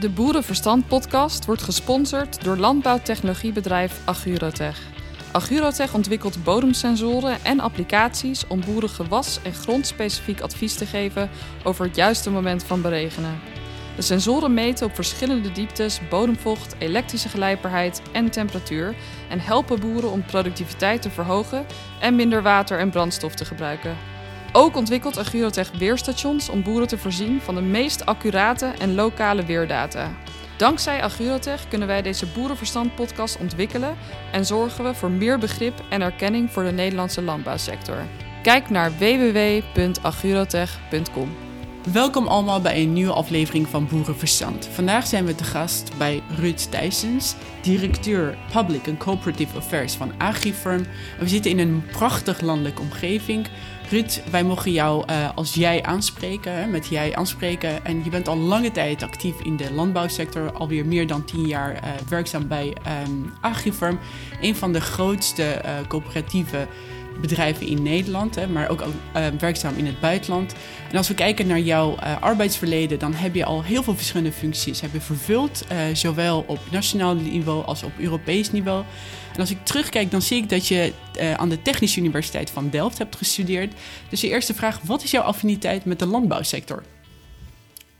De Boerenverstand podcast wordt gesponsord door landbouwtechnologiebedrijf Agurotech. Agurotech ontwikkelt bodemsensoren en applicaties om boeren gewas- en grondspecifiek advies te geven over het juiste moment van beregenen. De sensoren meten op verschillende dieptes bodemvocht, elektrische gelijpbaarheid en temperatuur en helpen boeren om productiviteit te verhogen en minder water en brandstof te gebruiken. Ook ontwikkelt Agurotech weerstations om boeren te voorzien van de meest accurate en lokale weerdata. Dankzij Agurotech kunnen wij deze Boerenverstand-podcast ontwikkelen en zorgen we voor meer begrip en erkenning voor de Nederlandse landbouwsector. Kijk naar www.agurotech.com. Welkom allemaal bij een nieuwe aflevering van Boerenverstand. Vandaag zijn we te gast bij Ruud Thijsens, directeur Public and Cooperative Affairs van AgriFirm. We zitten in een prachtig landelijke omgeving. Ruud, wij mogen jou uh, als jij aanspreken, met jij aanspreken. En je bent al lange tijd actief in de landbouwsector, alweer meer dan tien jaar uh, werkzaam bij um, AgriFirm. Een van de grootste uh, coöperatieve bedrijven in Nederland, hè, maar ook uh, werkzaam in het buitenland. En als we kijken naar jouw uh, arbeidsverleden, dan heb je al heel veel verschillende functies hebben vervuld, uh, zowel op nationaal niveau als op Europees niveau. En als ik terugkijk, dan zie ik dat je aan de Technische Universiteit van Delft hebt gestudeerd. Dus de eerste vraag, wat is jouw affiniteit met de landbouwsector?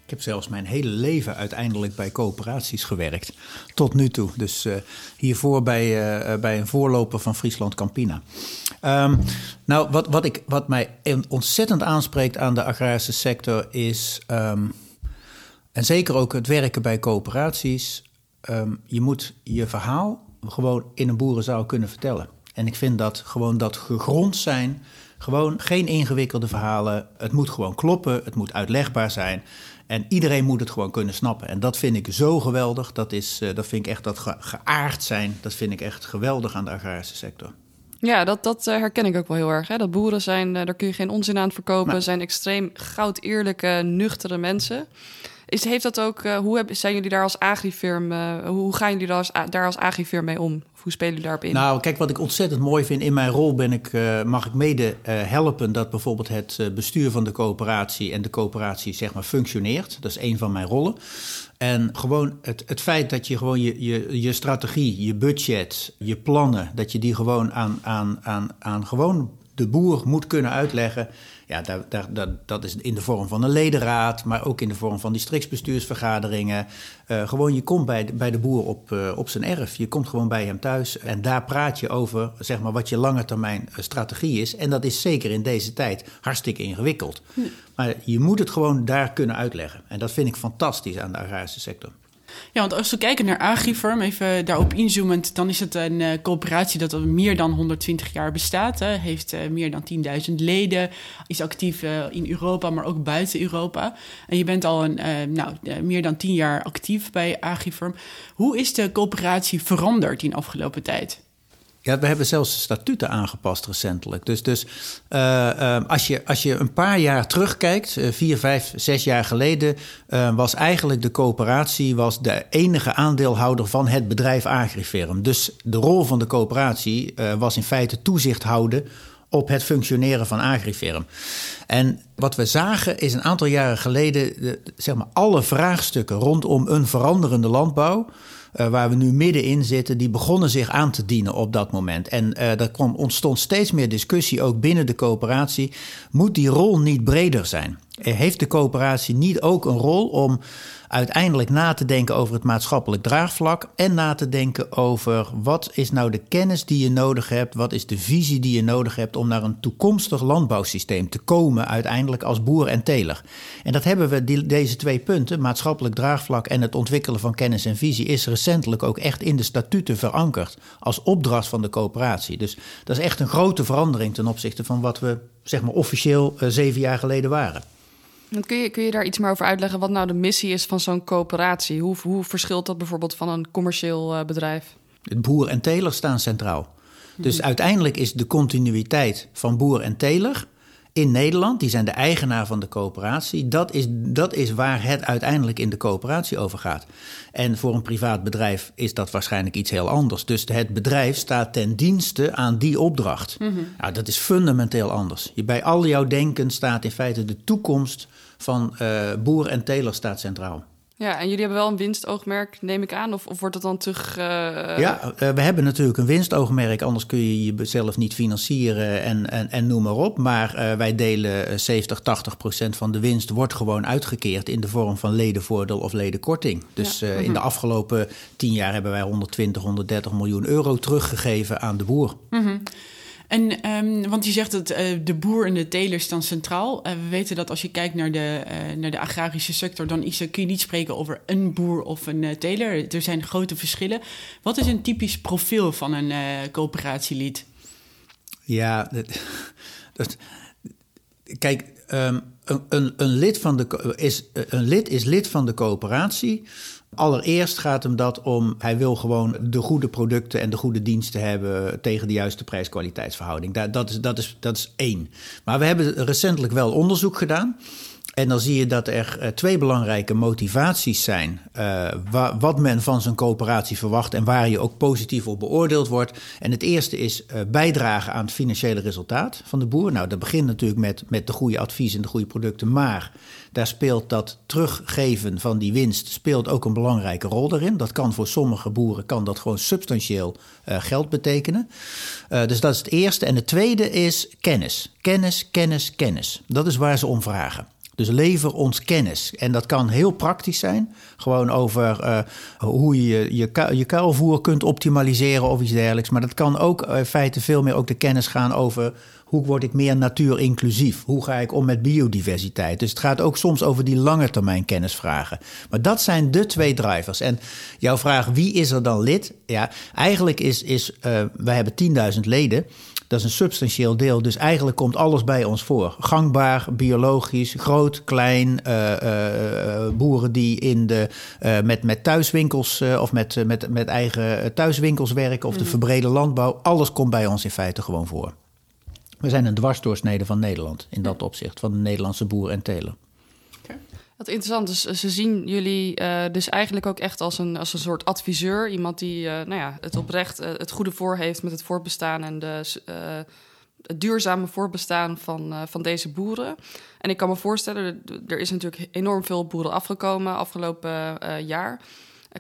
Ik heb zelfs mijn hele leven uiteindelijk bij coöperaties gewerkt. Tot nu toe. Dus hiervoor bij, bij een voorloper van Friesland Campina. Um, nou, wat, wat, ik, wat mij ontzettend aanspreekt aan de agrarische sector is. Um, en zeker ook het werken bij coöperaties. Um, je moet je verhaal gewoon in een boerenzaal kunnen vertellen. En ik vind dat gewoon dat gegrond zijn. Gewoon geen ingewikkelde verhalen. Het moet gewoon kloppen. Het moet uitlegbaar zijn. En iedereen moet het gewoon kunnen snappen. En dat vind ik zo geweldig. Dat, is, uh, dat vind ik echt dat ge geaard zijn. Dat vind ik echt geweldig aan de agrarische sector. Ja, dat, dat uh, herken ik ook wel heel erg. Hè? Dat boeren zijn, uh, daar kun je geen onzin aan verkopen. Maar... zijn extreem goud eerlijke, nuchtere mensen. Is, heeft dat ook, uh, hoe zijn jullie daar als agrifirm, hoe gaan jullie daar als, daar als agrifirm mee om? Of hoe spelen jullie daarop in? Nou, kijk, wat ik ontzettend mooi vind, in mijn rol ben ik, mag ik mede helpen dat bijvoorbeeld het bestuur van de coöperatie en de coöperatie zeg maar functioneert. Dat is een van mijn rollen. En gewoon het, het feit dat je gewoon je, je, je strategie, je budget, je plannen, dat je die gewoon aan, aan, aan, aan gewoon de boer moet kunnen uitleggen. Ja, daar, daar, dat, dat is in de vorm van een ledenraad, maar ook in de vorm van districtsbestuursvergaderingen. Uh, gewoon, je komt bij de, bij de boer op, uh, op zijn erf. Je komt gewoon bij hem thuis en daar praat je over zeg maar, wat je lange termijn strategie is. En dat is zeker in deze tijd hartstikke ingewikkeld. Ja. Maar je moet het gewoon daar kunnen uitleggen. En dat vind ik fantastisch aan de agrarische sector. Ja, want als we kijken naar AgriFirm, even daarop inzoomend, dan is het een uh, coöperatie dat al meer dan 120 jaar bestaat. Hè, heeft uh, meer dan 10.000 leden, is actief uh, in Europa, maar ook buiten Europa. En je bent al een, nou, meer dan 10 jaar actief bij AgriFirm. Hoe is de coöperatie veranderd in de afgelopen tijd? Ja, we hebben zelfs de statuten aangepast recentelijk. Dus, dus uh, uh, als, je, als je een paar jaar terugkijkt, uh, vier, vijf, zes jaar geleden, was eigenlijk de coöperatie was de enige aandeelhouder van het bedrijf Agrifirm. Dus de rol van de coöperatie was in feite toezicht houden op het functioneren van Agrifirm. En wat we zagen is een aantal jaren geleden, de, zeg maar, alle vraagstukken rondom een veranderende landbouw. Uh, waar we nu middenin zitten, die begonnen zich aan te dienen op dat moment. En uh, er kwam, ontstond steeds meer discussie, ook binnen de coöperatie. Moet die rol niet breder zijn? Heeft de coöperatie niet ook een rol om uiteindelijk na te denken over het maatschappelijk draagvlak en na te denken over wat is nou de kennis die je nodig hebt, wat is de visie die je nodig hebt om naar een toekomstig landbouwsysteem te komen uiteindelijk als boer en teler. En dat hebben we, die, deze twee punten, maatschappelijk draagvlak en het ontwikkelen van kennis en visie, is recentelijk ook echt in de statuten verankerd als opdracht van de coöperatie. Dus dat is echt een grote verandering ten opzichte van wat we zeg maar officieel uh, zeven jaar geleden waren. Kun je, kun je daar iets meer over uitleggen wat nou de missie is van zo'n coöperatie? Hoe, hoe verschilt dat bijvoorbeeld van een commercieel uh, bedrijf? Het boer en teler staan centraal. Dus mm -hmm. uiteindelijk is de continuïteit van boer en teler in Nederland, die zijn de eigenaar van de coöperatie, dat is, dat is waar het uiteindelijk in de coöperatie over gaat. En voor een privaat bedrijf is dat waarschijnlijk iets heel anders. Dus het bedrijf staat ten dienste aan die opdracht. Mm -hmm. nou, dat is fundamenteel anders. Je, bij al jouw denken staat in feite de toekomst van uh, boer en teler staat centraal. Ja, en jullie hebben wel een winstoogmerk, neem ik aan? Of, of wordt het dan terug... Uh... Ja, uh, we hebben natuurlijk een winstoogmerk, anders kun je jezelf niet financieren en, en, en noem maar op. Maar uh, wij delen 70, 80 procent van de winst wordt gewoon uitgekeerd in de vorm van ledenvoordeel of ledenkorting. Dus ja. in de afgelopen tien jaar hebben wij 120, 130 miljoen euro teruggegeven aan de boer. Mm -hmm. En, um, want je zegt dat uh, de boer en de teler staan centraal. Uh, we weten dat als je kijkt naar de, uh, naar de agrarische sector, dan is, kun je niet spreken over een boer of een teler. Er zijn grote verschillen. Wat is een typisch profiel van een coöperatielid? Ja, dat, dat, kijk, um, een, een, een, lid van de, is, een lid is lid van de coöperatie Allereerst gaat hem dat om, hij wil gewoon de goede producten en de goede diensten hebben tegen de juiste prijs-kwaliteitsverhouding. Dat, dat, is, dat, is, dat is één. Maar we hebben recentelijk wel onderzoek gedaan. En dan zie je dat er uh, twee belangrijke motivaties zijn. Uh, wa wat men van zijn coöperatie verwacht en waar je ook positief op beoordeeld wordt. En het eerste is uh, bijdragen aan het financiële resultaat van de boer. Nou, dat begint natuurlijk met, met de goede advies en de goede producten. Maar daar speelt dat teruggeven van die winst speelt ook een belangrijke rol daarin. Dat kan voor sommige boeren kan dat gewoon substantieel geld betekenen. dus dat is het eerste. En het tweede is kennis. Kennis, kennis, kennis. Dat is waar ze om vragen. Dus lever ons kennis. En dat kan heel praktisch zijn. Gewoon over uh, hoe je je, je kuilvoer kunt optimaliseren of iets dergelijks. Maar dat kan ook in feite veel meer ook de kennis gaan over hoe word ik meer natuurinclusief? Hoe ga ik om met biodiversiteit? Dus het gaat ook soms over die lange termijn kennisvragen. Maar dat zijn de twee drivers. En jouw vraag, wie is er dan lid? Ja, eigenlijk is, is uh, wij hebben 10.000 leden. Dat is een substantieel deel. Dus eigenlijk komt alles bij ons voor. Gangbaar, biologisch, groot, klein. Uh, uh, boeren die in de, met, met thuiswinkels of met, met, met eigen thuiswinkels werken. Of de verbrede landbouw. Alles komt bij ons in feite gewoon voor. We zijn een dwarsdoorsnede van Nederland in dat opzicht. Van de Nederlandse boer en teler. Wat interessant, dus ze zien jullie uh, dus eigenlijk ook echt als een, als een soort adviseur. Iemand die uh, nou ja, het oprecht uh, het goede voor heeft met het voortbestaan en de, het duurzame voortbestaan van, van deze boeren. En ik kan me voorstellen, er is natuurlijk enorm veel boeren afgekomen afgelopen jaar.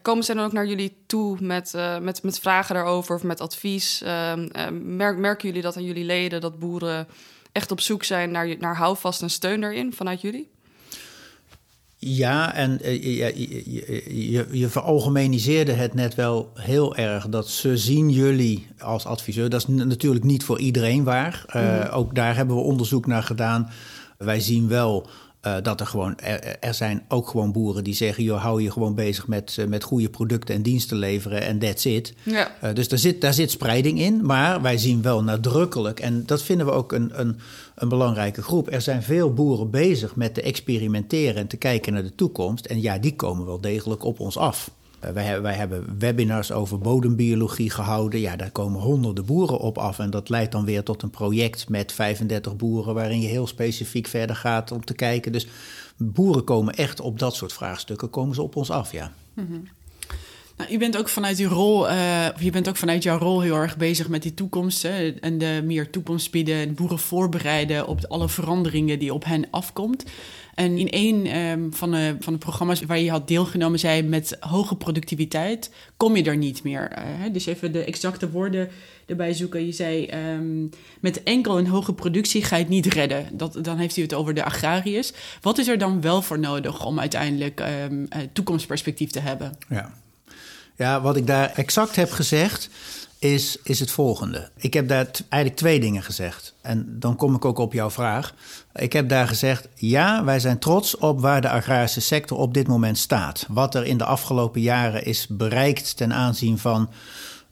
Komen ze dan ook naar jullie toe met, met, met vragen daarover of met advies? Ehm, merk, merken jullie dat aan jullie leden dat boeren echt op zoek zijn naar, naar houvast en steun daarin vanuit jullie? Ja, en uh, je, je, veralgemeniseerde het net wel heel erg. Dat ze zien jullie als adviseur. Dat is natuurlijk niet voor iedereen waar. Uh, mm -hmm. Ook daar hebben we onderzoek naar gedaan. Wij zien wel uh, dat er gewoon, er, er, zijn ook gewoon boeren die zeggen: joh, hou je gewoon bezig met, uh, met goede producten en diensten leveren en that's it. Ja. Uh, dus daar zit, daar zit spreiding in. Maar wij zien wel nadrukkelijk, en dat vinden we ook een, een, een belangrijke groep. Er zijn veel boeren bezig met te experimenteren en te kijken naar de toekomst. En ja, die komen wel degelijk op ons af. Uh, wij, wij, hebben webinars over bodembiologie gehouden. Ja, daar komen honderden boeren op af. En dat leidt dan weer tot een project met 35 boeren, waarin je heel specifiek verder gaat om te kijken. Dus boeren komen echt op dat soort vraagstukken, komen ze op ons af, ja. -hmm. Nou, je bent ook vanuit uw rol, uh, of je bent ook vanuit jouw rol heel erg bezig met die toekomst. Hè, en de meer toekomst bieden en boeren voorbereiden op alle veranderingen die op hen afkomt. En in een um, van, de, van programma's waar je had deelgenomen, zei met hoge productiviteit kom je er niet meer. Uh, dus even de exacte woorden erbij zoeken. Je zei um, met enkel een hoge productie ga je het niet redden. Dat, dan heeft u het over de agrariërs. Wat is er dan wel voor nodig om uiteindelijk um, toekomstperspectief te hebben? Ja. Ja, wat ik daar exact heb gezegd is, is het volgende. Ik heb daar eigenlijk twee dingen gezegd. En dan kom ik ook op jouw vraag. Ik heb daar gezegd: ja, wij zijn trots op waar de agrarische sector op dit moment staat. Wat er in de afgelopen jaren is bereikt ten aanzien van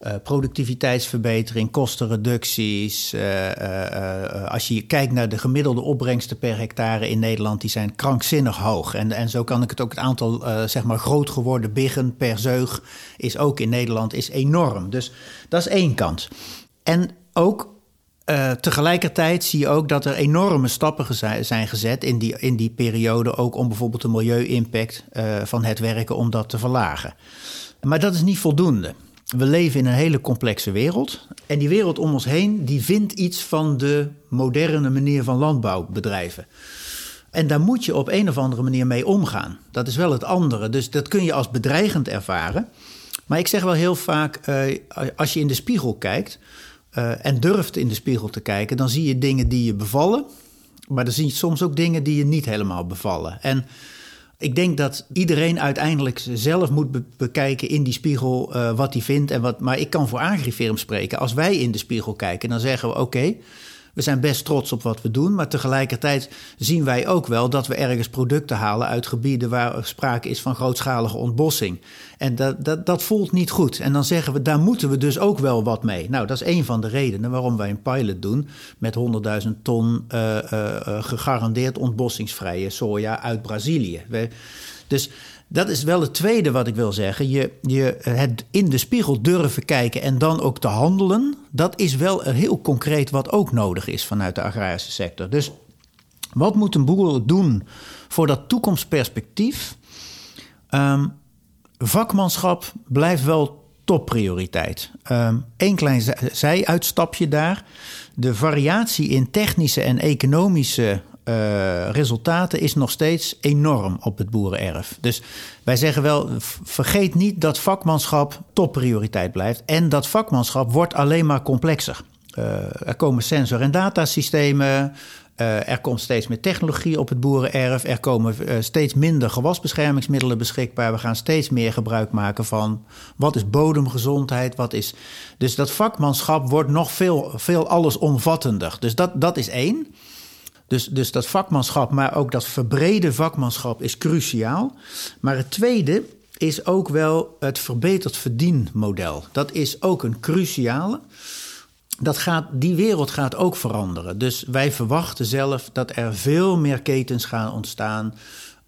uh, productiviteitsverbetering, kostenreducties. Uh, uh, als je kijkt naar de gemiddelde opbrengsten per hectare in Nederland, die zijn krankzinnig hoog. En, en zo kan ik het ook het aantal zeg maar groot geworden biggen per zeug is ook in Nederland is enorm. Dus dat is één kant. En ook tegelijkertijd zie je ook dat er enorme stappen zijn gezet in die, in die periode, ook om bijvoorbeeld de milieu-impact van het werken, om dat te verlagen. Maar dat is niet voldoende. We leven in een hele complexe wereld. En die wereld om ons heen, die vindt iets van de moderne manier van landbouw bedrijven. En daar moet je op een of andere manier mee omgaan. Dat is wel het andere. Dus dat kun je als bedreigend ervaren. Maar ik zeg wel heel vaak, uh, als je in de spiegel kijkt uh, en durft in de spiegel te kijken, dan zie je dingen die je bevallen. Maar dan zie je soms ook dingen die je niet helemaal bevallen. En ik denk dat iedereen uiteindelijk zelf moet be bekijken in die spiegel uh, wat hij vindt. En wat, maar ik kan voor Agrifirm spreken. Als wij in de spiegel kijken, dan zeggen we oké. We zijn best trots op wat we doen, maar tegelijkertijd zien wij ook wel dat we ergens producten halen uit gebieden waar sprake is van grootschalige ontbossing. En dat, dat, dat voelt niet goed. En dan zeggen we, daar moeten we dus ook wel wat mee. Nou, dat is een van de redenen waarom wij een pilot doen met 100.000 ton uh, uh, gegarandeerd ontbossingsvrije soja uit Brazilië. Dus dat is wel het tweede wat ik wil zeggen. Je, je, het in de spiegel durven kijken en dan ook te handelen. Dat is wel heel concreet wat ook nodig is vanuit de agrarische sector. Dus wat moet een boer doen voor dat toekomstperspectief? Um, vakmanschap blijft wel topprioriteit. Um, Eén klein zij-uitstapje daar. De variatie in technische en economische uh, resultaten is nog steeds enorm op het boerenerf. Dus wij zeggen wel, vergeet niet dat vakmanschap topprioriteit blijft. En dat vakmanschap wordt alleen maar complexer. Uh, er komen sensor- en datasystemen. Uh, er komt steeds meer technologie op het boerenerf. Er komen steeds minder gewasbeschermingsmiddelen beschikbaar. We gaan steeds meer gebruik maken van wat is bodemgezondheid, wat is. Dus dat vakmanschap wordt nog veel, veel allesomvattender. Dus dat, dat is één. Dus, dus dat vakmanschap, maar ook dat verbrede vakmanschap is cruciaal. Maar het tweede is ook wel het verbeterd verdienmodel. Dat is ook een cruciale. Dat gaat, die wereld gaat ook veranderen. Dus wij verwachten zelf dat er veel meer ketens gaan ontstaan.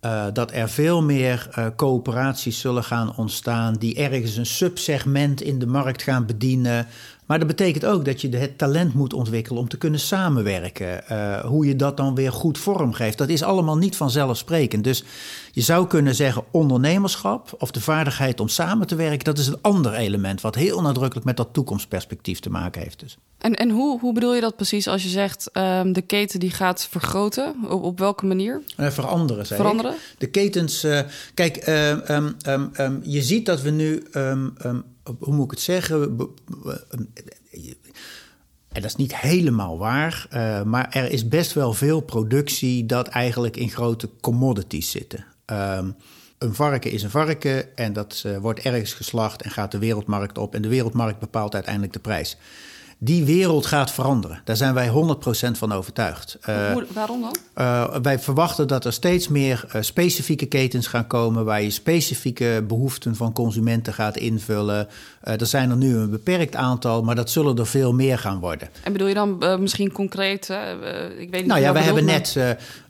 Uh, dat er veel meer uh, coöperaties zullen gaan ontstaan die ergens een subsegment in de markt gaan bedienen. Maar dat betekent ook dat je het talent moet ontwikkelen om te kunnen samenwerken. Uh, hoe je dat dan weer goed vormgeeft. Dat is allemaal niet vanzelfsprekend. Dus je zou kunnen zeggen ondernemerschap of de vaardigheid om samen te werken. Dat is een ander element wat heel nadrukkelijk met dat toekomstperspectief te maken heeft. Dus. En, en hoe, hoe bedoel je dat precies als je zegt um, de keten die gaat vergroten? Op, op welke manier? Uh, veranderen, zei Veranderen? Ik. De ketens, uh, kijk, um, um, je ziet dat we nu hoe moet ik het zeggen? En dat is niet helemaal waar, uh, maar er is best wel veel productie dat eigenlijk in grote commodities zitten. Um, een varken is een varken en dat uh, wordt ergens geslacht en gaat de wereldmarkt op. En de wereldmarkt bepaalt uiteindelijk de prijs. Die wereld gaat veranderen. Daar zijn wij 100% van overtuigd. Uh, waarom dan? Uh, wij verwachten dat er steeds meer uh, specifieke ketens gaan komen... waar je specifieke behoeften van consumenten gaat invullen. er zijn er nu een beperkt aantal, maar dat zullen er veel meer gaan worden. En bedoel je dan misschien concreet? ik weet niet nou ja, wij hebben net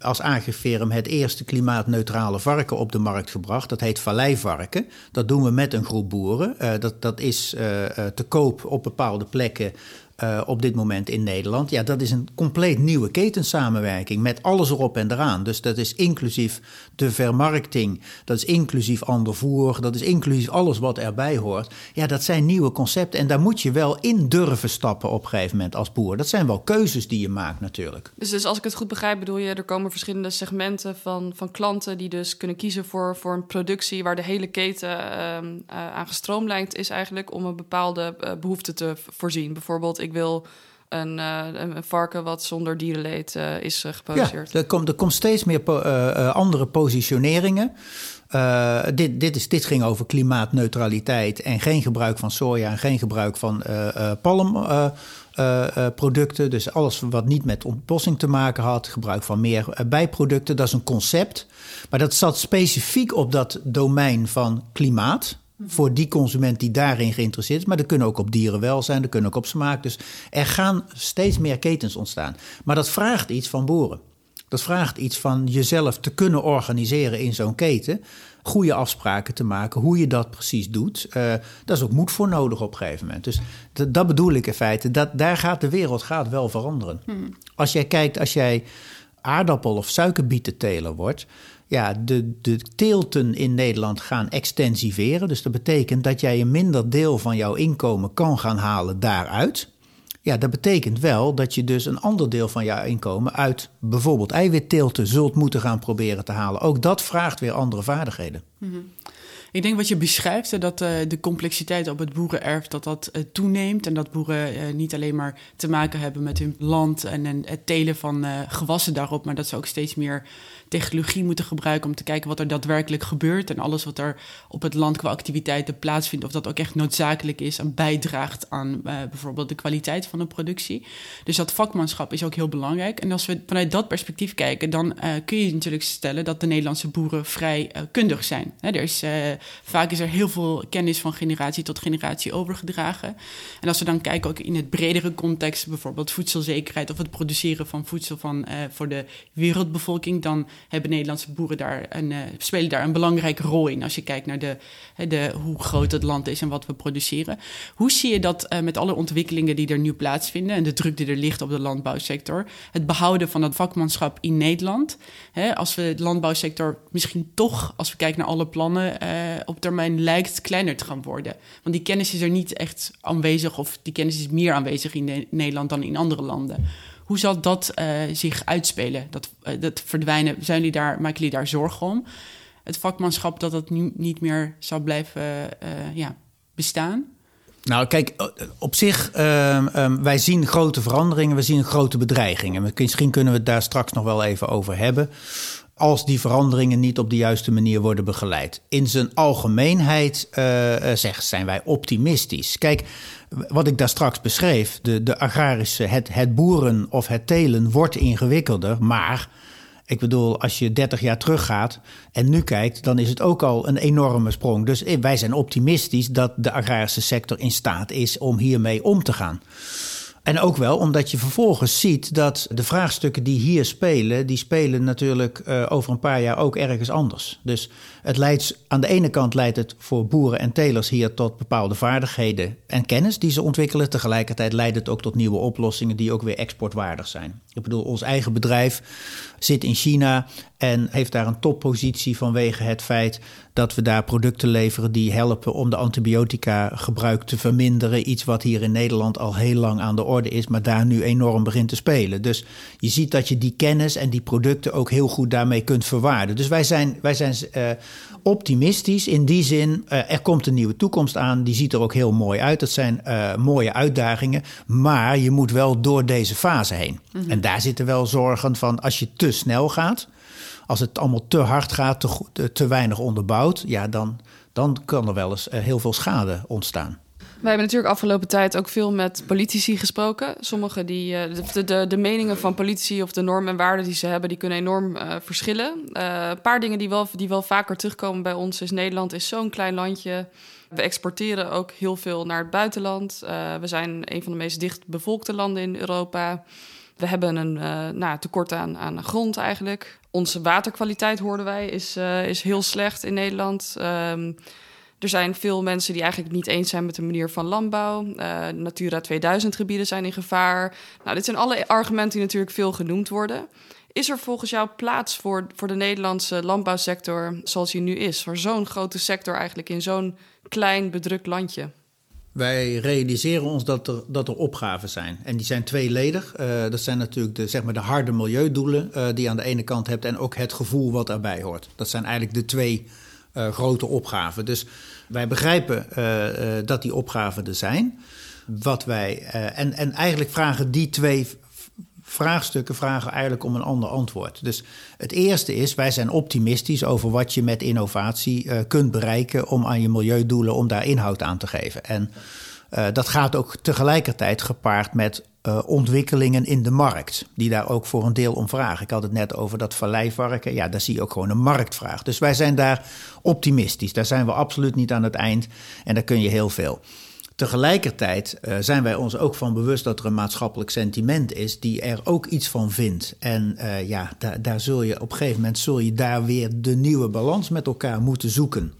als Agriferum het eerste klimaatneutrale varken op de markt gebracht. Dat heet valleivarken. Dat doen we met een groep boeren. dat, dat is te koop op bepaalde plekken... Uh, op dit moment in Nederland. Ja, dat is een compleet nieuwe ketensamenwerking met alles erop en eraan. Dus dat is inclusief de vermarkting, dat is inclusief ander voer, dat is inclusief alles wat erbij hoort. Ja, dat zijn nieuwe concepten en daar moet je wel in durven stappen op een gegeven moment als boer. Dat zijn wel keuzes die je maakt natuurlijk. Dus, dus als ik het goed begrijp, bedoel je, er komen verschillende segmenten van, van klanten die dus kunnen kiezen voor, voor een productie waar de hele keten uh, aan gestroomlijnd is eigenlijk om een bepaalde uh, behoefte te voorzien. Bijvoorbeeld, ik wil een, uh, een varken wat zonder dierenleed uh, is uh, geproduceerd. Ja, er komt, er steeds meer andere positioneringen. dit, dit, is, dit ging over klimaatneutraliteit en geen gebruik van soja en geen gebruik van palmproducten. dus alles wat niet met ontbossing te maken had, gebruik van meer bijproducten. Dat is een concept. Maar dat zat specifiek op dat domein van klimaat voor die consument die daarin geïnteresseerd is. Maar dat kunnen ook op dierenwelzijn, dat kunnen ook op smaak. Dus er gaan steeds meer ketens ontstaan. Maar dat vraagt iets van boeren. Dat vraagt iets van jezelf te kunnen organiseren in zo'n keten. Goede afspraken te maken, hoe je dat precies doet. Uh, daar is ook moed voor nodig op een gegeven moment. Dus dat, bedoel ik in feite. Dat, daar gaat de wereld gaat wel veranderen. Hmm. Als jij kijkt, als jij aardappel- of suikerbietenteler wordt ja, de, de teelten in Nederland gaan extensiveren. Dus dat betekent dat jij een minder deel van jouw inkomen kan gaan halen daaruit. Ja, dat betekent wel dat je dus een ander deel van je inkomen uit bijvoorbeeld eiwitteelten zult moeten gaan proberen te halen. Ook dat vraagt weer andere vaardigheden. Mm ik denk wat je beschrijft, dat uh, de complexiteit op het boerenerf dat dat uh, toeneemt. En dat boeren uh, niet alleen maar te maken hebben met hun land en het telen van gewassen daarop, maar dat ze ook steeds meer technologie moeten gebruiken om te kijken wat er daadwerkelijk gebeurt. En alles wat er op het land qua activiteiten plaatsvindt, of dat ook echt noodzakelijk is en bijdraagt aan bijvoorbeeld de kwaliteit van de productie. Dus dat vakmanschap is ook heel belangrijk. En als we vanuit dat perspectief kijken, dan kun je natuurlijk stellen dat de Nederlandse boeren vrij kundig zijn. Er is vaak is er heel veel kennis van generatie tot generatie overgedragen. En als we dan kijken ook in het bredere context, bijvoorbeeld voedselzekerheid of het produceren van voedsel van, voor de wereldbevolking, dan hebben Nederlandse boeren daar een, uh, spelen daar een belangrijke rol in. Als je kijkt naar de, de, hoe groot het land is en wat we produceren. Hoe zie je dat uh, met alle ontwikkelingen die er nu plaatsvinden en de druk die er ligt op de landbouwsector, het behouden van dat vakmanschap in Nederland? Hè, als we de landbouwsector misschien toch, als we kijken naar alle plannen, uh, op termijn lijkt kleiner te gaan worden. Want die kennis is er niet echt aanwezig, of die kennis is meer aanwezig in Nederland dan in andere landen. Hoe zal dat uh, zich uitspelen? Dat, uh, dat verdwijnen, zijn jullie daar, maken jullie daar zorgen om? Het vakmanschap dat dat nu niet meer zal blijven uh, ja, bestaan? Nou, kijk, op zich, uh, wij zien grote veranderingen, we zien grote bedreigingen. Misschien kunnen we het daar straks nog wel even over hebben als die veranderingen niet op de juiste manier worden begeleid. In zijn algemeenheid uh, zijn wij optimistisch. Kijk, wat ik daar straks beschreef, de, de agrarische, het, het boeren of het telen wordt ingewikkelder, maar ik bedoel, als je 30 jaar teruggaat en nu kijkt, dan is het ook al een enorme sprong. Dus eh, wij zijn optimistisch dat de agrarische sector in staat is om hiermee om te gaan. En ook wel omdat je vervolgens ziet dat de vraagstukken die hier spelen, die spelen natuurlijk uh, over een paar jaar ook ergens anders. Dus het leidt, aan de ene kant leidt het voor boeren en telers hier tot bepaalde vaardigheden en kennis die ze ontwikkelen. Tegelijkertijd leidt het ook tot nieuwe oplossingen die ook weer exportwaardig zijn. Ik bedoel, ons eigen bedrijf zit in China en heeft daar een toppositie vanwege het feit dat we daar producten leveren die helpen om de antibiotica gebruik te verminderen. Iets wat hier in Nederland al heel lang aan de orde is, maar daar nu enorm begint te spelen. Dus je ziet dat je die kennis en die producten ook heel goed daarmee kunt verwaarden. Dus wij zijn, wij zijn uh, optimistisch in die zin. Uh, er komt een nieuwe toekomst aan, die ziet er ook heel mooi uit. Dat zijn uh, mooie uitdagingen, maar je moet wel door deze fase heen. Mm -hmm. En daar zitten wel zorgen van als je te snel gaat als het allemaal te hard gaat, te, te weinig onderbouwd, ja, dan, dan kan er wel eens uh, heel veel schade ontstaan. Wij hebben natuurlijk afgelopen tijd ook veel met politici gesproken. Sommige die, uh, de, de, de, meningen van politici of de normen en waarden die ze hebben, die kunnen enorm uh, verschillen. een paar dingen die wel, die wel vaker terugkomen bij ons is Nederland is zo'n klein landje. We exporteren ook heel veel naar het buitenland. we zijn een van de meest dichtbevolkte landen in Europa. We hebben een uh, nou, tekort aan, aan grond eigenlijk. Onze waterkwaliteit, hoorden wij, is, uh, is heel slecht in Nederland. Um, er zijn veel mensen die eigenlijk niet eens zijn met de manier van landbouw. Uh, Natura 2000 gebieden zijn in gevaar. Nou, dit zijn alle argumenten die natuurlijk veel genoemd worden. Is er volgens jou plaats voor, voor de Nederlandse landbouwsector zoals die nu is? Voor zo'n grote sector eigenlijk in zo'n klein bedrukt landje? Wij realiseren ons dat er, dat er opgaven zijn. En die zijn tweeledig. Uh, dat zijn natuurlijk de, zeg maar de harde milieudoelen uh, die je aan de ene kant hebt... en ook het gevoel wat daarbij hoort. Dat zijn eigenlijk de twee uh, grote opgaven. Dus wij begrijpen dat die opgaven er zijn. Wat wij, en, en eigenlijk vragen die twee vraagstukken vragen eigenlijk om een ander antwoord. Dus het eerste is, wij zijn optimistisch over wat je met innovatie uh, kunt bereiken om aan je milieudoelen, om daar inhoud aan te geven. En uh, dat gaat ook tegelijkertijd gepaard met uh, ontwikkelingen in de markt, die daar ook voor een deel om vragen. Ik had het net over dat valleivarken, ja, daar zie je ook gewoon een marktvraag. Dus wij zijn daar optimistisch, daar zijn we absoluut niet aan het eind en daar kun je heel veel. Tegelijkertijd uh, zijn wij ons ook van bewust dat er een maatschappelijk sentiment is die er ook iets van vindt. En uh, ja, daar, daar zul je op een gegeven moment zul je daar weer de nieuwe balans met elkaar moeten zoeken.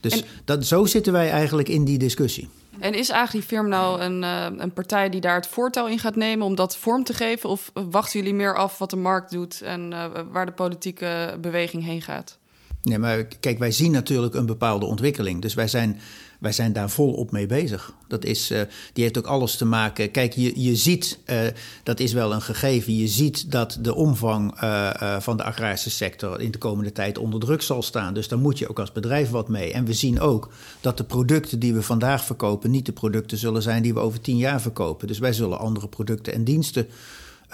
Dus en, dat, zo zitten wij eigenlijk in die discussie. En is AgriFirm nou een, uh, een partij die daar het voortouw in gaat nemen om dat vorm te geven? Of wachten jullie meer af wat de markt doet en waar de politieke beweging heen gaat? Nee, maar kijk, wij zien natuurlijk een bepaalde ontwikkeling. Dus wij zijn, wij zijn daar volop mee bezig. Dat is, uh, die heeft ook alles te maken. Kijk, je, je ziet, uh, dat is wel een gegeven. Je ziet dat de omvang uh, van de agrarische sector in de komende tijd onder druk zal staan. Dus daar moet je ook als bedrijf wat mee. En we zien ook dat de producten die we vandaag verkopen niet de producten zullen zijn die we over tien jaar verkopen. Dus wij zullen andere producten en diensten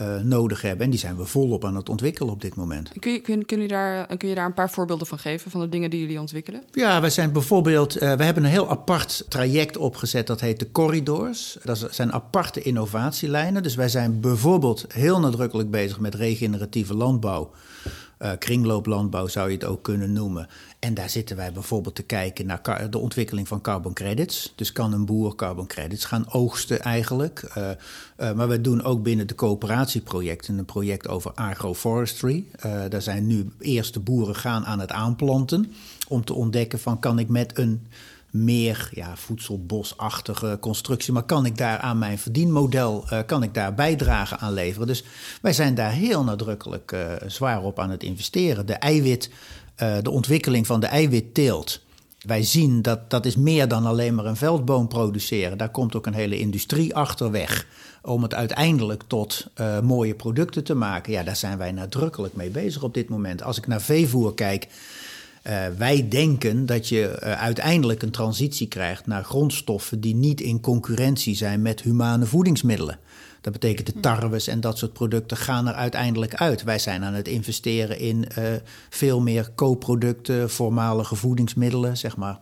uh, nodig hebben. En die zijn we volop aan het ontwikkelen op dit moment. Kun je, kun, kun je, daar, kun je daar een paar voorbeelden van geven, van de dingen die jullie ontwikkelen? Ja, we zijn bijvoorbeeld, uh, we hebben een heel apart traject opgezet, dat heet de corridors. Dat zijn aparte innovatielijnen. Dus wij zijn bijvoorbeeld heel nadrukkelijk bezig met regeneratieve landbouw. Uh, kringlooplandbouw zou je het ook kunnen noemen. En daar zitten wij bijvoorbeeld te kijken naar de ontwikkeling van carbon credits. Dus kan een boer carbon credits gaan oogsten eigenlijk. Uh, uh, maar we doen ook binnen de coöperatieprojecten een project over agroforestry. Uh, daar zijn nu eerste boeren gaan aan het aanplanten. Om te ontdekken van kan ik met een meer ja, voedselbosachtige constructie. Maar kan ik daar aan mijn verdienmodel uh, kan ik daar bijdrage aan leveren? Dus wij zijn daar heel nadrukkelijk zwaar op aan het investeren. De eiwit, uh, de ontwikkeling van de eiwitteelt. Wij zien dat dat is meer dan alleen maar een veldboom produceren. Daar komt ook een hele industrie achter weg. Om het uiteindelijk tot mooie producten te maken. Ja, daar zijn wij nadrukkelijk mee bezig op dit moment. Als ik naar veevoer kijk. Uh, wij denken dat je uiteindelijk een transitie krijgt naar grondstoffen die niet in concurrentie zijn met humane voedingsmiddelen. Dat betekent de tarwes en dat soort producten gaan er uiteindelijk uit. Wij zijn aan het investeren in uh, veel meer co-producten, voormalige voedingsmiddelen, zeg maar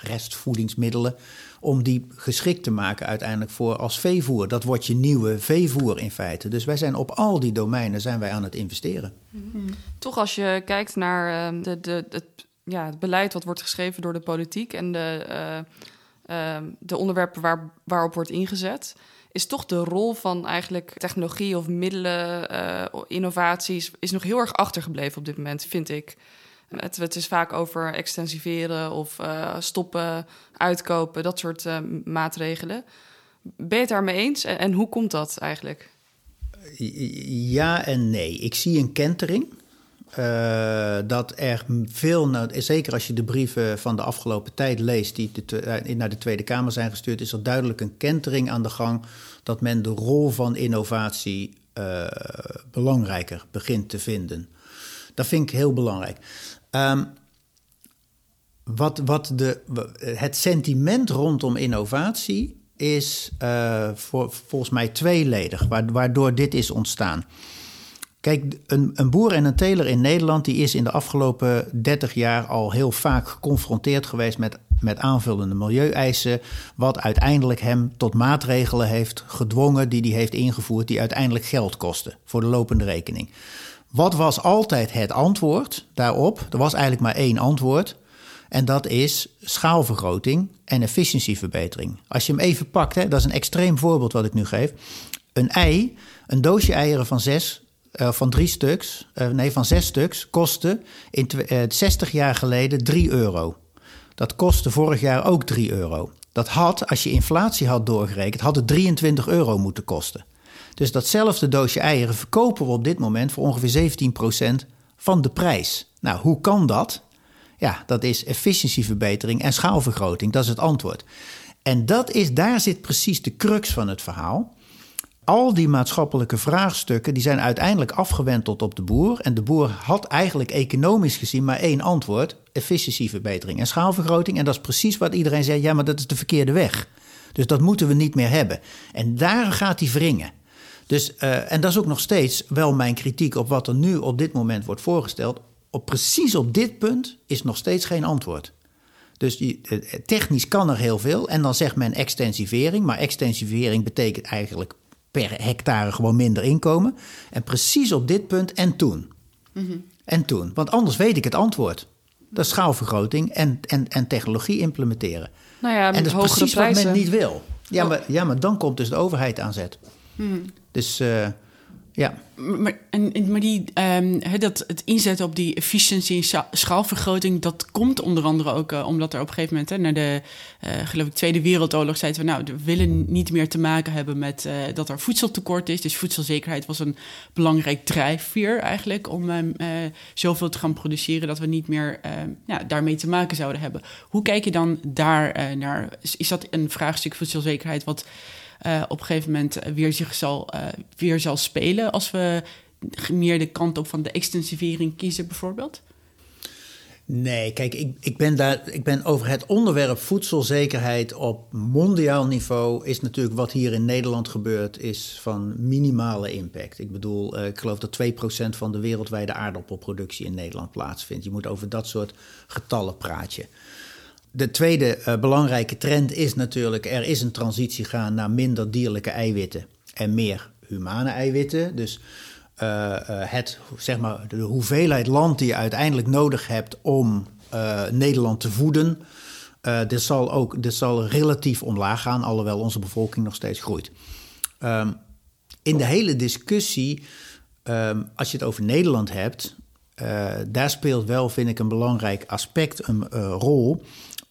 restvoedingsmiddelen, om die geschikt te maken uiteindelijk voor als veevoer. Dat wordt je nieuwe veevoer in feite. Dus wij zijn op al die domeinen zijn wij aan het investeren. Mm-hmm. Toch als je kijkt naar uh, de, de, het, ja, het beleid wat wordt geschreven door de politiek en de, uh, uh, de onderwerpen waar, waarop wordt ingezet, is toch de rol van eigenlijk technologie of middelen, innovaties, is nog heel erg achtergebleven op dit moment, vind ik. Het, het, is vaak over extensiveren of uh, stoppen, uitkopen, dat soort uh, maatregelen. Ben je het daarmee eens en, en, hoe komt dat eigenlijk? Ja en nee. Ik zie een kentering. Uh, dat er veel, zeker als je de brieven van de afgelopen tijd leest, die de, naar de Tweede Kamer zijn gestuurd, is er duidelijk een kentering aan de gang dat men de rol van innovatie belangrijker begint te vinden. Dat vind ik heel belangrijk. Um, wat, wat de, het sentiment rondom innovatie is volgens mij tweeledig, waardoor dit is ontstaan. Kijk, een, een, boer en een teler in Nederland die is in de afgelopen 30 jaar al heel vaak geconfronteerd geweest met, met aanvullende milieueisen, wat uiteindelijk hem tot maatregelen heeft gedwongen die hij heeft ingevoerd, die uiteindelijk geld kosten voor de lopende rekening. Wat was altijd het antwoord daarop? Er was eigenlijk maar één antwoord. En dat is schaalvergroting en efficiëntieverbetering. Als je hem even pakt, hè, dat is een extreem voorbeeld wat ik nu geef. Een ei, een doosje eieren van zes, uh, van drie stuks, uh, nee, van zes stuks, kostte in uh, 60 jaar geleden 3 euro. Dat kostte vorig jaar ook 3 euro. Dat had, als je inflatie had doorgerekend, had het 23 euro moeten kosten. Dus datzelfde doosje eieren verkopen we op dit moment voor ongeveer 17% van de prijs. Nou, hoe kan dat? Ja, dat is efficiëntieverbetering en schaalvergroting. Dat is het antwoord. En dat is, daar zit precies de crux van het verhaal. Al die maatschappelijke vraagstukken die zijn uiteindelijk afgewenteld op de boer. En de boer had eigenlijk economisch gezien maar één antwoord: efficiëntieverbetering en schaalvergroting. En dat is precies wat iedereen zei: ja, maar dat is de verkeerde weg. Dus dat moeten we niet meer hebben. En daar gaat hij wringen. Dus, uh, en dat is ook nog steeds wel mijn kritiek op wat er nu op dit moment wordt voorgesteld. Op precies op dit punt is nog steeds geen antwoord. Dus die, uh, technisch kan er heel veel. En dan zegt men extensivering. Maar extensivering betekent eigenlijk per hectare gewoon minder inkomen. En precies op dit punt en toen. Mm-hmm. En toen. Want anders weet ik het antwoord. Dat is schaalvergroting en, en, en technologie implementeren. Nou ja, en dat is precies prijzen. wat men niet wil. Ja, maar, ja, maar dan komt dus de overheid aan zet. Hmm. Dus uh, Ja. Maar, en, maar die, um, dat, het inzetten op die efficiëntie en schaalvergroting, dat komt onder andere ook uh, omdat er op een gegeven moment, hè, na de, uh, geloof ik, Tweede Wereldoorlog, zeiden we, nou, we willen niet meer te maken hebben met uh, dat er voedseltekort is. Dus voedselzekerheid was een belangrijk drijfveer eigenlijk om um, zoveel te gaan produceren dat we niet meer ehm, ja, daarmee te maken zouden hebben. Hoe kijk je dan daar naar? Is dat een vraagstuk voedselzekerheid wat uh, op een gegeven moment weer zich zal, uh, weer zal spelen als we meer de kant op van de extensivering kiezen, bijvoorbeeld? Nee, kijk, ik, ik, ben daar, ik ben over het onderwerp voedselzekerheid op mondiaal niveau. Is natuurlijk wat hier in Nederland gebeurt, is van minimale impact. Ik bedoel, uh, ik geloof dat 2% van de wereldwijde aardappelproductie in Nederland plaatsvindt. Je moet over dat soort getallen praten. De tweede uh, belangrijke trend is natuurlijk, er is een transitie gaan naar minder dierlijke eiwitten en meer humane eiwitten. Dus uh, uh, het, zeg maar, de hoeveelheid land die je uiteindelijk nodig hebt om Nederland te voeden, dit, zal ook, dit zal relatief omlaag gaan, alhoewel onze bevolking nog steeds groeit. Um, in de hele discussie, um, als je het over Nederland hebt, daar speelt wel, vind ik, een belangrijk aspect een rol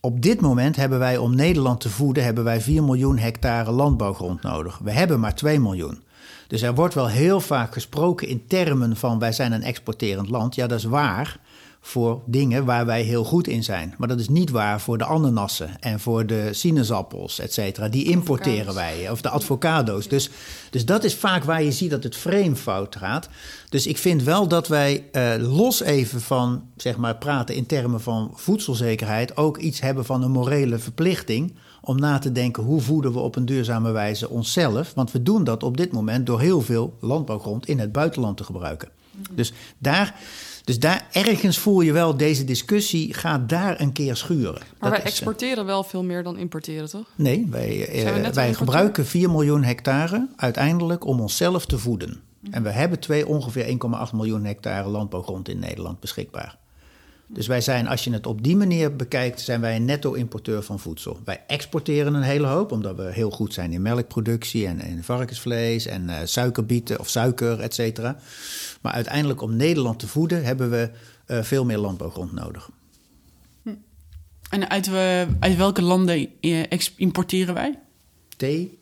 op dit moment hebben wij om Nederland te voeden, hebben wij 4 miljoen hectare landbouwgrond nodig. We hebben maar 2 miljoen. Dus er wordt wel heel vaak gesproken in termen van wij zijn een exporterend land. Ja, dat is waar voor dingen waar wij heel goed in zijn. Maar dat is niet waar voor de ananassen en voor de sinaasappels, et cetera. Die importeren wij, of de advocado's. Dus, dus dat is vaak waar je ziet dat het frame fout gaat. Dus ik vind wel dat wij uh, los even van, zeg maar, praten in termen van voedselzekerheid... ook iets hebben van een morele verplichting om na te denken hoe voeden we op een duurzame wijze onszelf. Want we doen dat op dit moment door heel veel landbouwgrond in het buitenland te gebruiken. Mhm. Dus daar dus daar ergens voel je wel, deze discussie gaat daar een keer schuren. Maar wij exporteren wel veel meer dan importeren, toch? Nee, wij, eh, wij gebruiken 4 miljoen hectare uiteindelijk om onszelf te voeden. En we hebben twee, ongeveer 1,8 miljoen hectare landbouwgrond in Nederland beschikbaar. Dus wij zijn, als je het op die manier bekijkt, zijn wij een netto-importeur van voedsel. Wij exporteren een hele hoop, omdat we heel goed zijn in melkproductie en in varkensvlees en uh, suikerbieten of suiker, et cetera. Maar uiteindelijk om Nederland te voeden hebben we uh, veel meer landbouwgrond nodig. Hm. En uit, uh, uit welke landen importeren wij? Thee,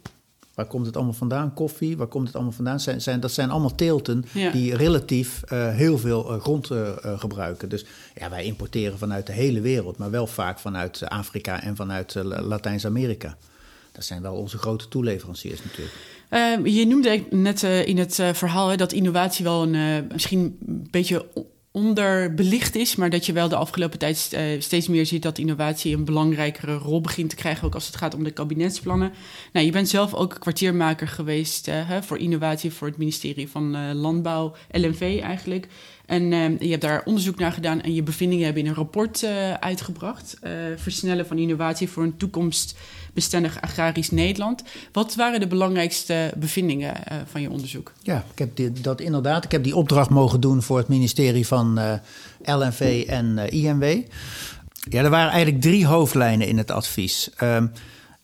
Waar komt het allemaal vandaan? Koffie, waar komt het allemaal vandaan? Zijn, zijn, dat zijn allemaal teelten die relatief uh, heel veel uh, grond uh, gebruiken. Dus ja, wij importeren vanuit de hele wereld, maar wel vaak vanuit Afrika en vanuit Latijns-Amerika. Dat zijn wel onze grote toeleveranciers natuurlijk. Ehm, je noemde net in het verhaal hè, dat innovatie wel een misschien een beetje onderbelicht is, maar dat je wel de afgelopen tijd uh, steeds meer ziet dat innovatie een belangrijkere rol begint te krijgen, ook als het gaat om de kabinetsplannen. Nou, je bent zelf ook kwartiermaker geweest uh, voor innovatie voor het ministerie van uh, Landbouw, LNV eigenlijk. En je hebt daar onderzoek naar gedaan en je bevindingen hebben in een rapport uitgebracht. versnellen van innovatie voor een toekomstbestendig agrarisch Nederland. Wat waren de belangrijkste bevindingen van je onderzoek? Ja, ik heb dat inderdaad. Ik heb die opdracht mogen doen voor het ministerie van LNV en INW. Ja, er waren eigenlijk drie hoofdlijnen in het advies. Uh,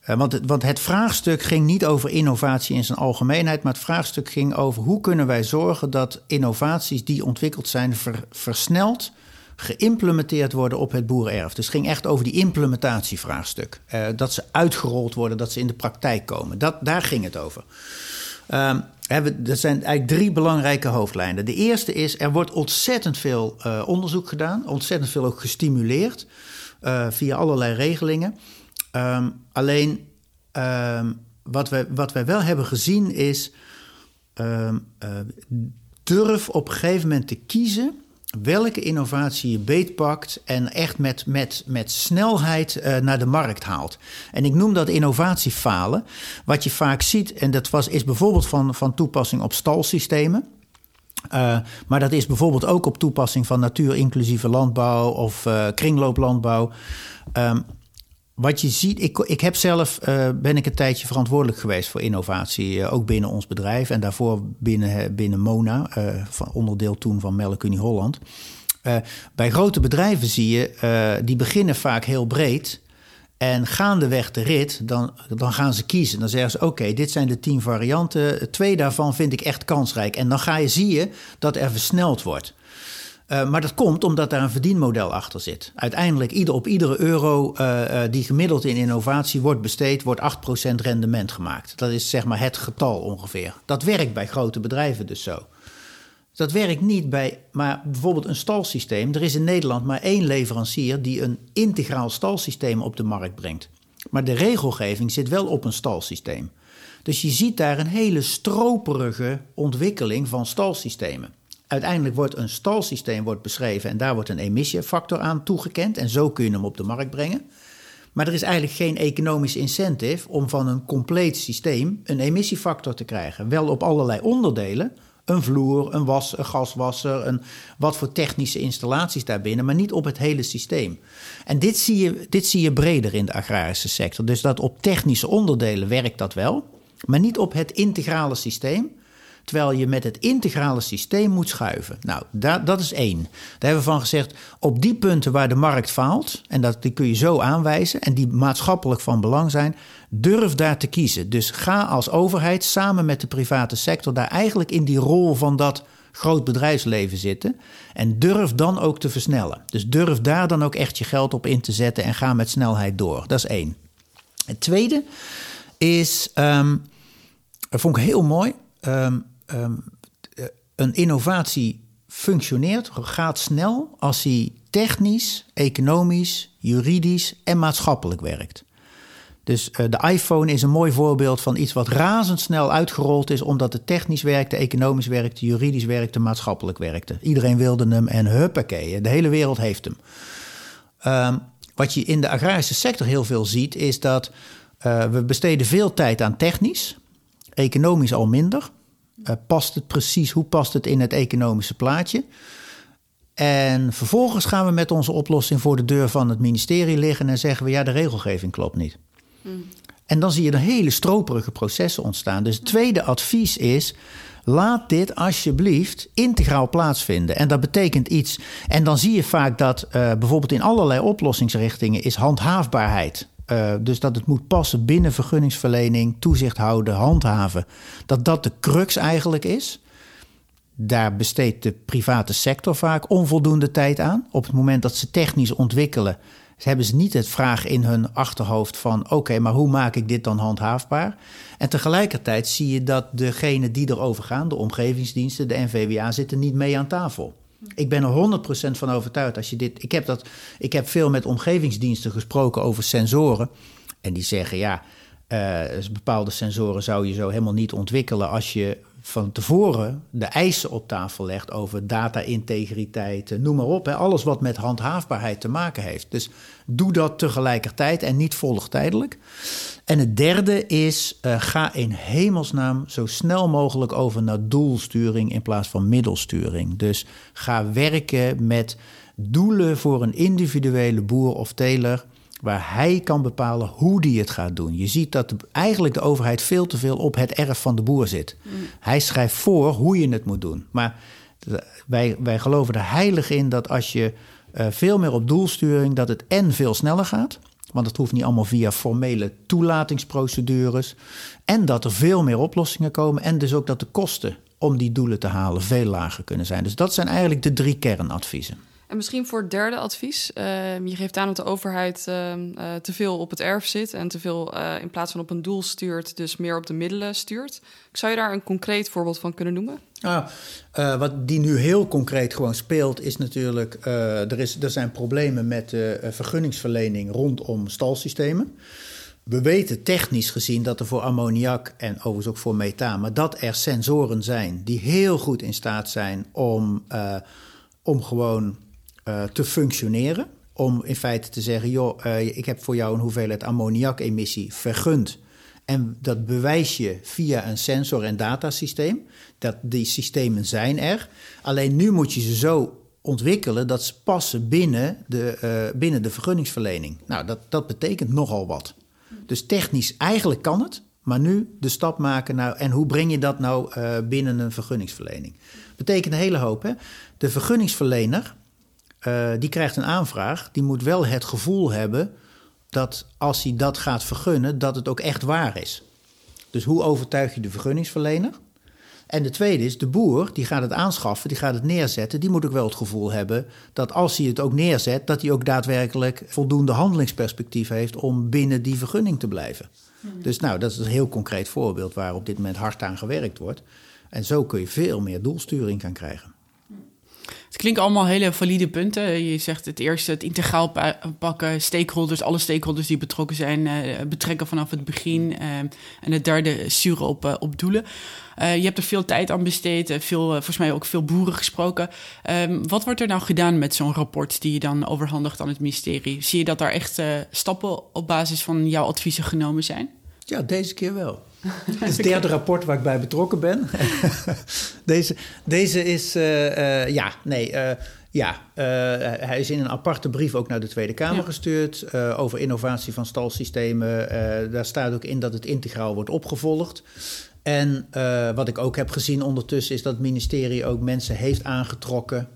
want, het, want het vraagstuk ging niet over innovatie in zijn algemeenheid, maar het vraagstuk ging over hoe kunnen wij zorgen dat innovaties die ontwikkeld zijn ver, versneld geïmplementeerd worden op het boerenerf. Dus het ging echt over die implementatievraagstuk. Uh, dat ze uitgerold worden, dat ze in de praktijk komen. Dat, daar ging het over. Er zijn eigenlijk drie belangrijke hoofdlijnen. De eerste is, er wordt ontzettend veel uh, onderzoek gedaan, ontzettend veel ook gestimuleerd via allerlei regelingen. Um, alleen um, wat, wij, wat wij wel hebben gezien is. Um, uh, durf op een gegeven moment te kiezen welke innovatie je beetpakt en echt met, met, met snelheid uh, naar de markt haalt. En ik noem dat innovatiefalen. Wat je vaak ziet, en dat was, is bijvoorbeeld van, van toepassing op stalsystemen. Uh, maar dat is bijvoorbeeld ook op toepassing van natuurinclusieve landbouw of kringlooplandbouw. Um, wat je ziet, ik, ik heb zelf, uh, ben ik een tijdje verantwoordelijk geweest voor innovatie, uh, ook binnen ons bedrijf en daarvoor binnen, binnen Mona, van onderdeel toen van Melkunie Holland. bij grote bedrijven zie je, die beginnen vaak heel breed En gaandeweg de rit, dan, dan gaan ze kiezen. Dan zeggen ze: Oké, dit zijn de tien varianten. Twee daarvan vind ik echt kansrijk. En dan ga je, zie je dat er versneld wordt. Uh, maar dat komt omdat daar een verdienmodel achter zit. Uiteindelijk, ieder, op iedere euro uh, uh, die gemiddeld in innovatie wordt besteed, wordt 8% rendement gemaakt. Dat is zeg maar het getal ongeveer. Dat werkt bij grote bedrijven dus zo. Dat werkt niet bij, maar bijvoorbeeld een stalsysteem. Er is in Nederland maar één leverancier die een integraal stalsysteem op de markt brengt. Maar de regelgeving zit wel op een stalsysteem. Dus je ziet daar een hele stroperige ontwikkeling van stalsystemen. Uiteindelijk wordt een stalsysteem wordt beschreven en daar wordt een emissiefactor aan toegekend. En zo kun je hem op de markt brengen. Maar er is eigenlijk geen economisch incentive om van een compleet systeem een emissiefactor te krijgen. Wel op allerlei onderdelen, een vloer, een, was, een gaswasser, een, wat voor technische installaties daarbinnen, maar niet op het hele systeem. En dit zie, je, dit zie je breder in de agrarische sector. Dus dat op technische onderdelen werkt dat wel, maar niet op het integrale systeem. Terwijl je met het integrale systeem moet schuiven. Nou, dat, is één. Daar hebben we van gezegd, op die punten waar de markt faalt, en dat, die kun je zo aanwijzen, en die maatschappelijk van belang zijn, durf daar te kiezen. Dus ga als overheid samen met de private sector daar eigenlijk in die rol van dat groot bedrijfsleven zitten. En durf dan ook te versnellen. Dus durf daar dan ook echt je geld op in te zetten en ga met snelheid door. Dat is één. Het tweede is, um, dat vond ik heel mooi. Um, um, een innovatie functioneert, gaat snel als hij technisch, economisch, juridisch en maatschappelijk werkt. Dus uh, de iPhone is een mooi voorbeeld van iets wat razendsnel uitgerold is, omdat het technisch werkte, economisch werkte, juridisch werkte, maatschappelijk werkte. Iedereen wilde hem en huppakee, de hele wereld heeft hem. Um, wat je in de agrarische sector heel veel ziet, is dat uh, we besteden veel tijd aan technisch, economisch al minder. Uh, past het precies, hoe past het in het economische plaatje? En vervolgens gaan we met onze oplossing voor de deur van het ministerie liggen en zeggen we ja, de regelgeving klopt niet. Mm. En dan zie je een hele stroperige processen ontstaan. Dus het tweede advies is: laat dit alsjeblieft integraal plaatsvinden. En dat betekent iets. En dan zie je vaak dat uh, bijvoorbeeld in allerlei oplossingsrichtingen is handhaafbaarheid uh, dus dat het moet passen binnen vergunningsverlening, toezicht houden, handhaven. Dat dat de crux eigenlijk is. Daar besteedt de private sector vaak onvoldoende tijd aan. Op het moment dat ze technisch ontwikkelen, hebben ze niet het vraag in hun achterhoofd van: oké, maar hoe maak ik dit dan handhaafbaar? En tegelijkertijd zie je dat degenen die erover gaan, de omgevingsdiensten, de NVWA, zitten niet mee aan tafel. Ik ben er 100% van overtuigd als je dit. Ik heb, dat, ik heb veel met omgevingsdiensten gesproken over sensoren. En die zeggen ja, uh, bepaalde sensoren zou je zo helemaal niet ontwikkelen als je van tevoren de eisen op tafel legt over data-integriteit, eh, noem maar op. Alles wat met handhaafbaarheid te maken heeft. Dus doe dat tegelijkertijd en niet volgtijdelijk. En het derde is, uh, ga in hemelsnaam zo snel mogelijk over naar doelsturing in plaats van middelsturing. Dus ga werken met doelen voor een individuele boer of teler waar hij kan bepalen hoe die het gaat doen. Je ziet dat eigenlijk de overheid veel te veel op het erf van de boer zit. Mm. Hij schrijft voor hoe je het moet doen. Maar wij, wij geloven er heilig in dat als je uh, veel meer op doelsturing, dat het en veel sneller gaat. Want het hoeft niet allemaal via formele toelatingsprocedures. En dat er veel meer oplossingen komen. En dus ook dat de kosten om die doelen te halen veel lager kunnen zijn. Dus dat zijn eigenlijk de drie kernadviezen. En misschien voor het derde advies. Uh, je geeft aan dat de overheid uh, te veel op het erf zit en te veel eh, in plaats van op een doel stuurt, dus meer op de middelen stuurt. Zou je daar een concreet voorbeeld van kunnen noemen? Ah, wat die nu heel concreet gewoon speelt, is natuurlijk: er, is, er zijn problemen met vergunningsverlening rondom stalsystemen. We weten technisch gezien dat er voor ammoniak en overigens ook voor methaan, maar dat er sensoren zijn die heel goed in staat zijn om, om gewoon uh, te functioneren. Om in feite te zeggen, joh, uh, ik heb voor jou een hoeveelheid ammoniakemissie vergund. En dat bewijs je via een sensor- en datasysteem. Dat die systemen zijn er. Alleen nu moet je ze zo ontwikkelen dat ze passen binnen de, uh, binnen de vergunningsverlening. Nou, dat, dat betekent nogal wat. Dus technisch eigenlijk kan het, maar nu de stap maken nou, en hoe breng je dat nou binnen een vergunningsverlening? Betekent een hele hoop. Hè? De vergunningsverlener uh, die krijgt een aanvraag. Die moet wel het gevoel hebben dat als hij dat gaat vergunnen, dat het ook echt waar is. Dus hoe overtuig je de vergunningsverlener? En de tweede is, de boer die gaat het aanschaffen, die gaat het neerzetten, die moet ook wel het gevoel hebben dat als hij het ook neerzet, dat hij ook daadwerkelijk voldoende handelingsperspectief heeft om binnen die vergunning te blijven. Dus nou, dat is een heel concreet voorbeeld waar op dit moment hard aan gewerkt wordt. En zo kun je veel meer doelsturing gaan krijgen. Het klinkt allemaal hele valide punten. Je zegt het eerste, het integraal pakken, stakeholders, alle stakeholders die betrokken zijn, uh, betrekken vanaf het begin. Uh, en het derde, sturen op, uh, op doelen. je hebt er veel tijd aan besteed, veel, volgens mij ook veel boeren gesproken. Ehm, wat wordt er nou gedaan met zo'n rapport die je dan overhandigt aan het ministerie? Zie je dat daar echt stappen op basis van jouw adviezen genomen zijn? Ja, deze keer wel. Het is het derde rapport waar ik bij betrokken ben. deze, deze is, uh, uh, ja, nee, uh, ja, hij is in een aparte brief ook naar de Tweede Kamer ja. gestuurd over innovatie van stalsystemen. daar staat ook in dat het integraal wordt opgevolgd. En wat ik ook heb gezien ondertussen is dat het ministerie ook mensen heeft aangetrokken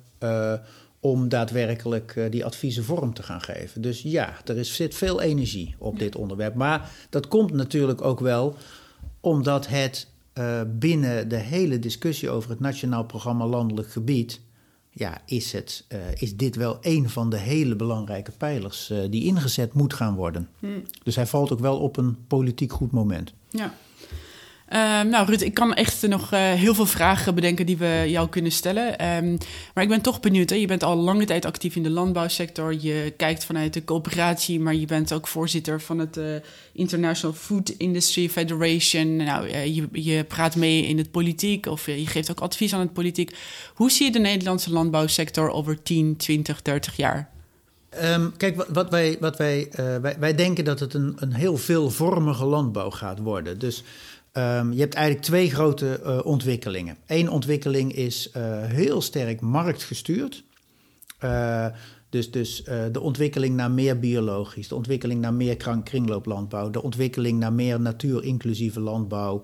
om daadwerkelijk uh, die adviezen vorm te gaan geven. Dus ja, er is, zit veel energie op dit onderwerp. Maar dat komt natuurlijk ook wel omdat het uh, binnen de hele discussie over het Nationaal Programma Landelijk Gebied. Ja, is, het, uh, is dit wel een van de hele belangrijke pijlers die ingezet moet gaan worden. Hmm. Dus hij valt ook wel op een politiek goed moment. Ja. Uh, nou, Ruud, ik kan echt nog uh, heel veel vragen bedenken die we jou kunnen stellen. Um, maar ik ben toch benieuwd. Hè? Je bent al lange tijd actief in de landbouwsector. Je kijkt vanuit de coöperatie, maar je bent ook voorzitter van het uh, International Food Industry Federation. Nou, je, je, praat mee in het politiek of je geeft ook advies aan het politiek. Hoe zie je de Nederlandse landbouwsector over 10, 20, 30 jaar? Um, kijk, wat, wij, wat wij, wij, wij denken dat het een, een heel veelvormige landbouw gaat worden. Dus Um, je hebt eigenlijk twee grote uh, ontwikkelingen. Eén ontwikkeling is uh, heel sterk marktgestuurd. Uh, dus dus de ontwikkeling naar meer biologisch, de ontwikkeling naar meer kringlooplandbouw, de ontwikkeling naar meer natuurinclusieve landbouw.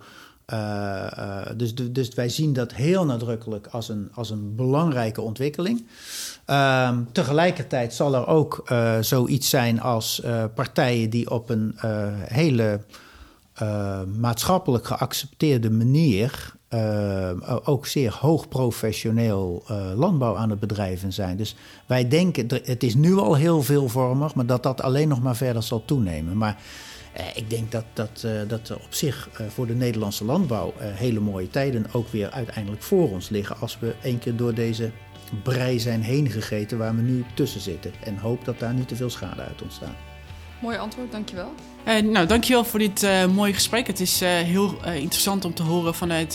dus, dus wij zien dat heel nadrukkelijk als een, als een belangrijke ontwikkeling. Um, tegelijkertijd zal er ook zoiets zijn als partijen die op een hele uh, maatschappelijk geaccepteerde manier uh, ook zeer hoog professioneel uh, landbouw aan het bedrijven zijn. Dus wij denken, het is nu al heel veelvormig, maar dat dat alleen nog maar verder zal toenemen. Maar ik denk dat, dat, dat op zich voor de Nederlandse landbouw hele mooie tijden ook weer uiteindelijk voor ons liggen. Als we één keer door deze brei zijn heen gegeten waar we nu tussen zitten. En hoop dat daar niet te veel schade uit ontstaat. Mooi antwoord, dankjewel. Uh, nou, dankjewel voor dit uh, mooie gesprek. Het is uh, heel interessant om te horen vanuit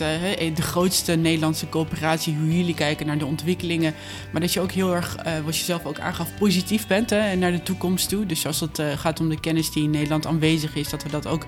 de grootste Nederlandse coöperatie hoe jullie kijken naar de ontwikkelingen. Maar dat je ook heel erg, wat je zelf ook aangaf, positief bent hè, naar de toekomst toe. Dus als het gaat om de kennis die in Nederland aanwezig is, dat we dat ook,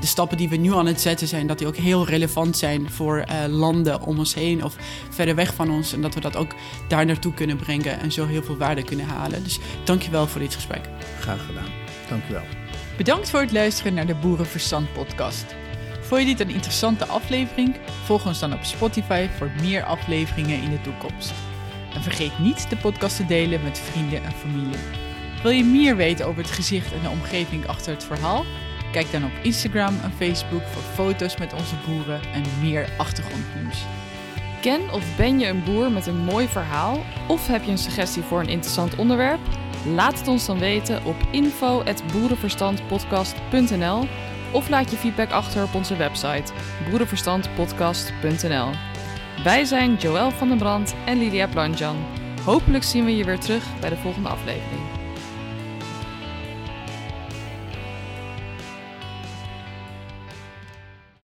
de stappen die we nu aan het zetten zijn, dat die ook heel relevant zijn voor landen om ons heen of verder weg van ons. En dat we dat ook daar naartoe kunnen brengen en zo heel veel waarde kunnen halen. Dus dankjewel voor dit gesprek. Graag gedaan. Dankjewel. Bedankt voor het luisteren naar de Boerenverstand podcast. Vond je dit een interessante aflevering? Volg ons dan op Spotify voor meer afleveringen in de toekomst. En vergeet niet de podcast te delen met vrienden en familie. Wil je meer weten over het gezicht en de omgeving achter het verhaal? Kijk dan op Instagram en Facebook voor foto's met onze boeren en meer achtergrondnieuws. Ken of ben je een boer met een mooi verhaal? Of heb je een suggestie voor een interessant onderwerp? Laat het ons dan weten op info.boerenverstandpodcast.nl of laat je feedback achter op onze website boerenverstandpodcast.nl. Wij zijn Joël van den Brand en Lydia Planjan. Hopelijk zien we je weer terug bij de volgende aflevering.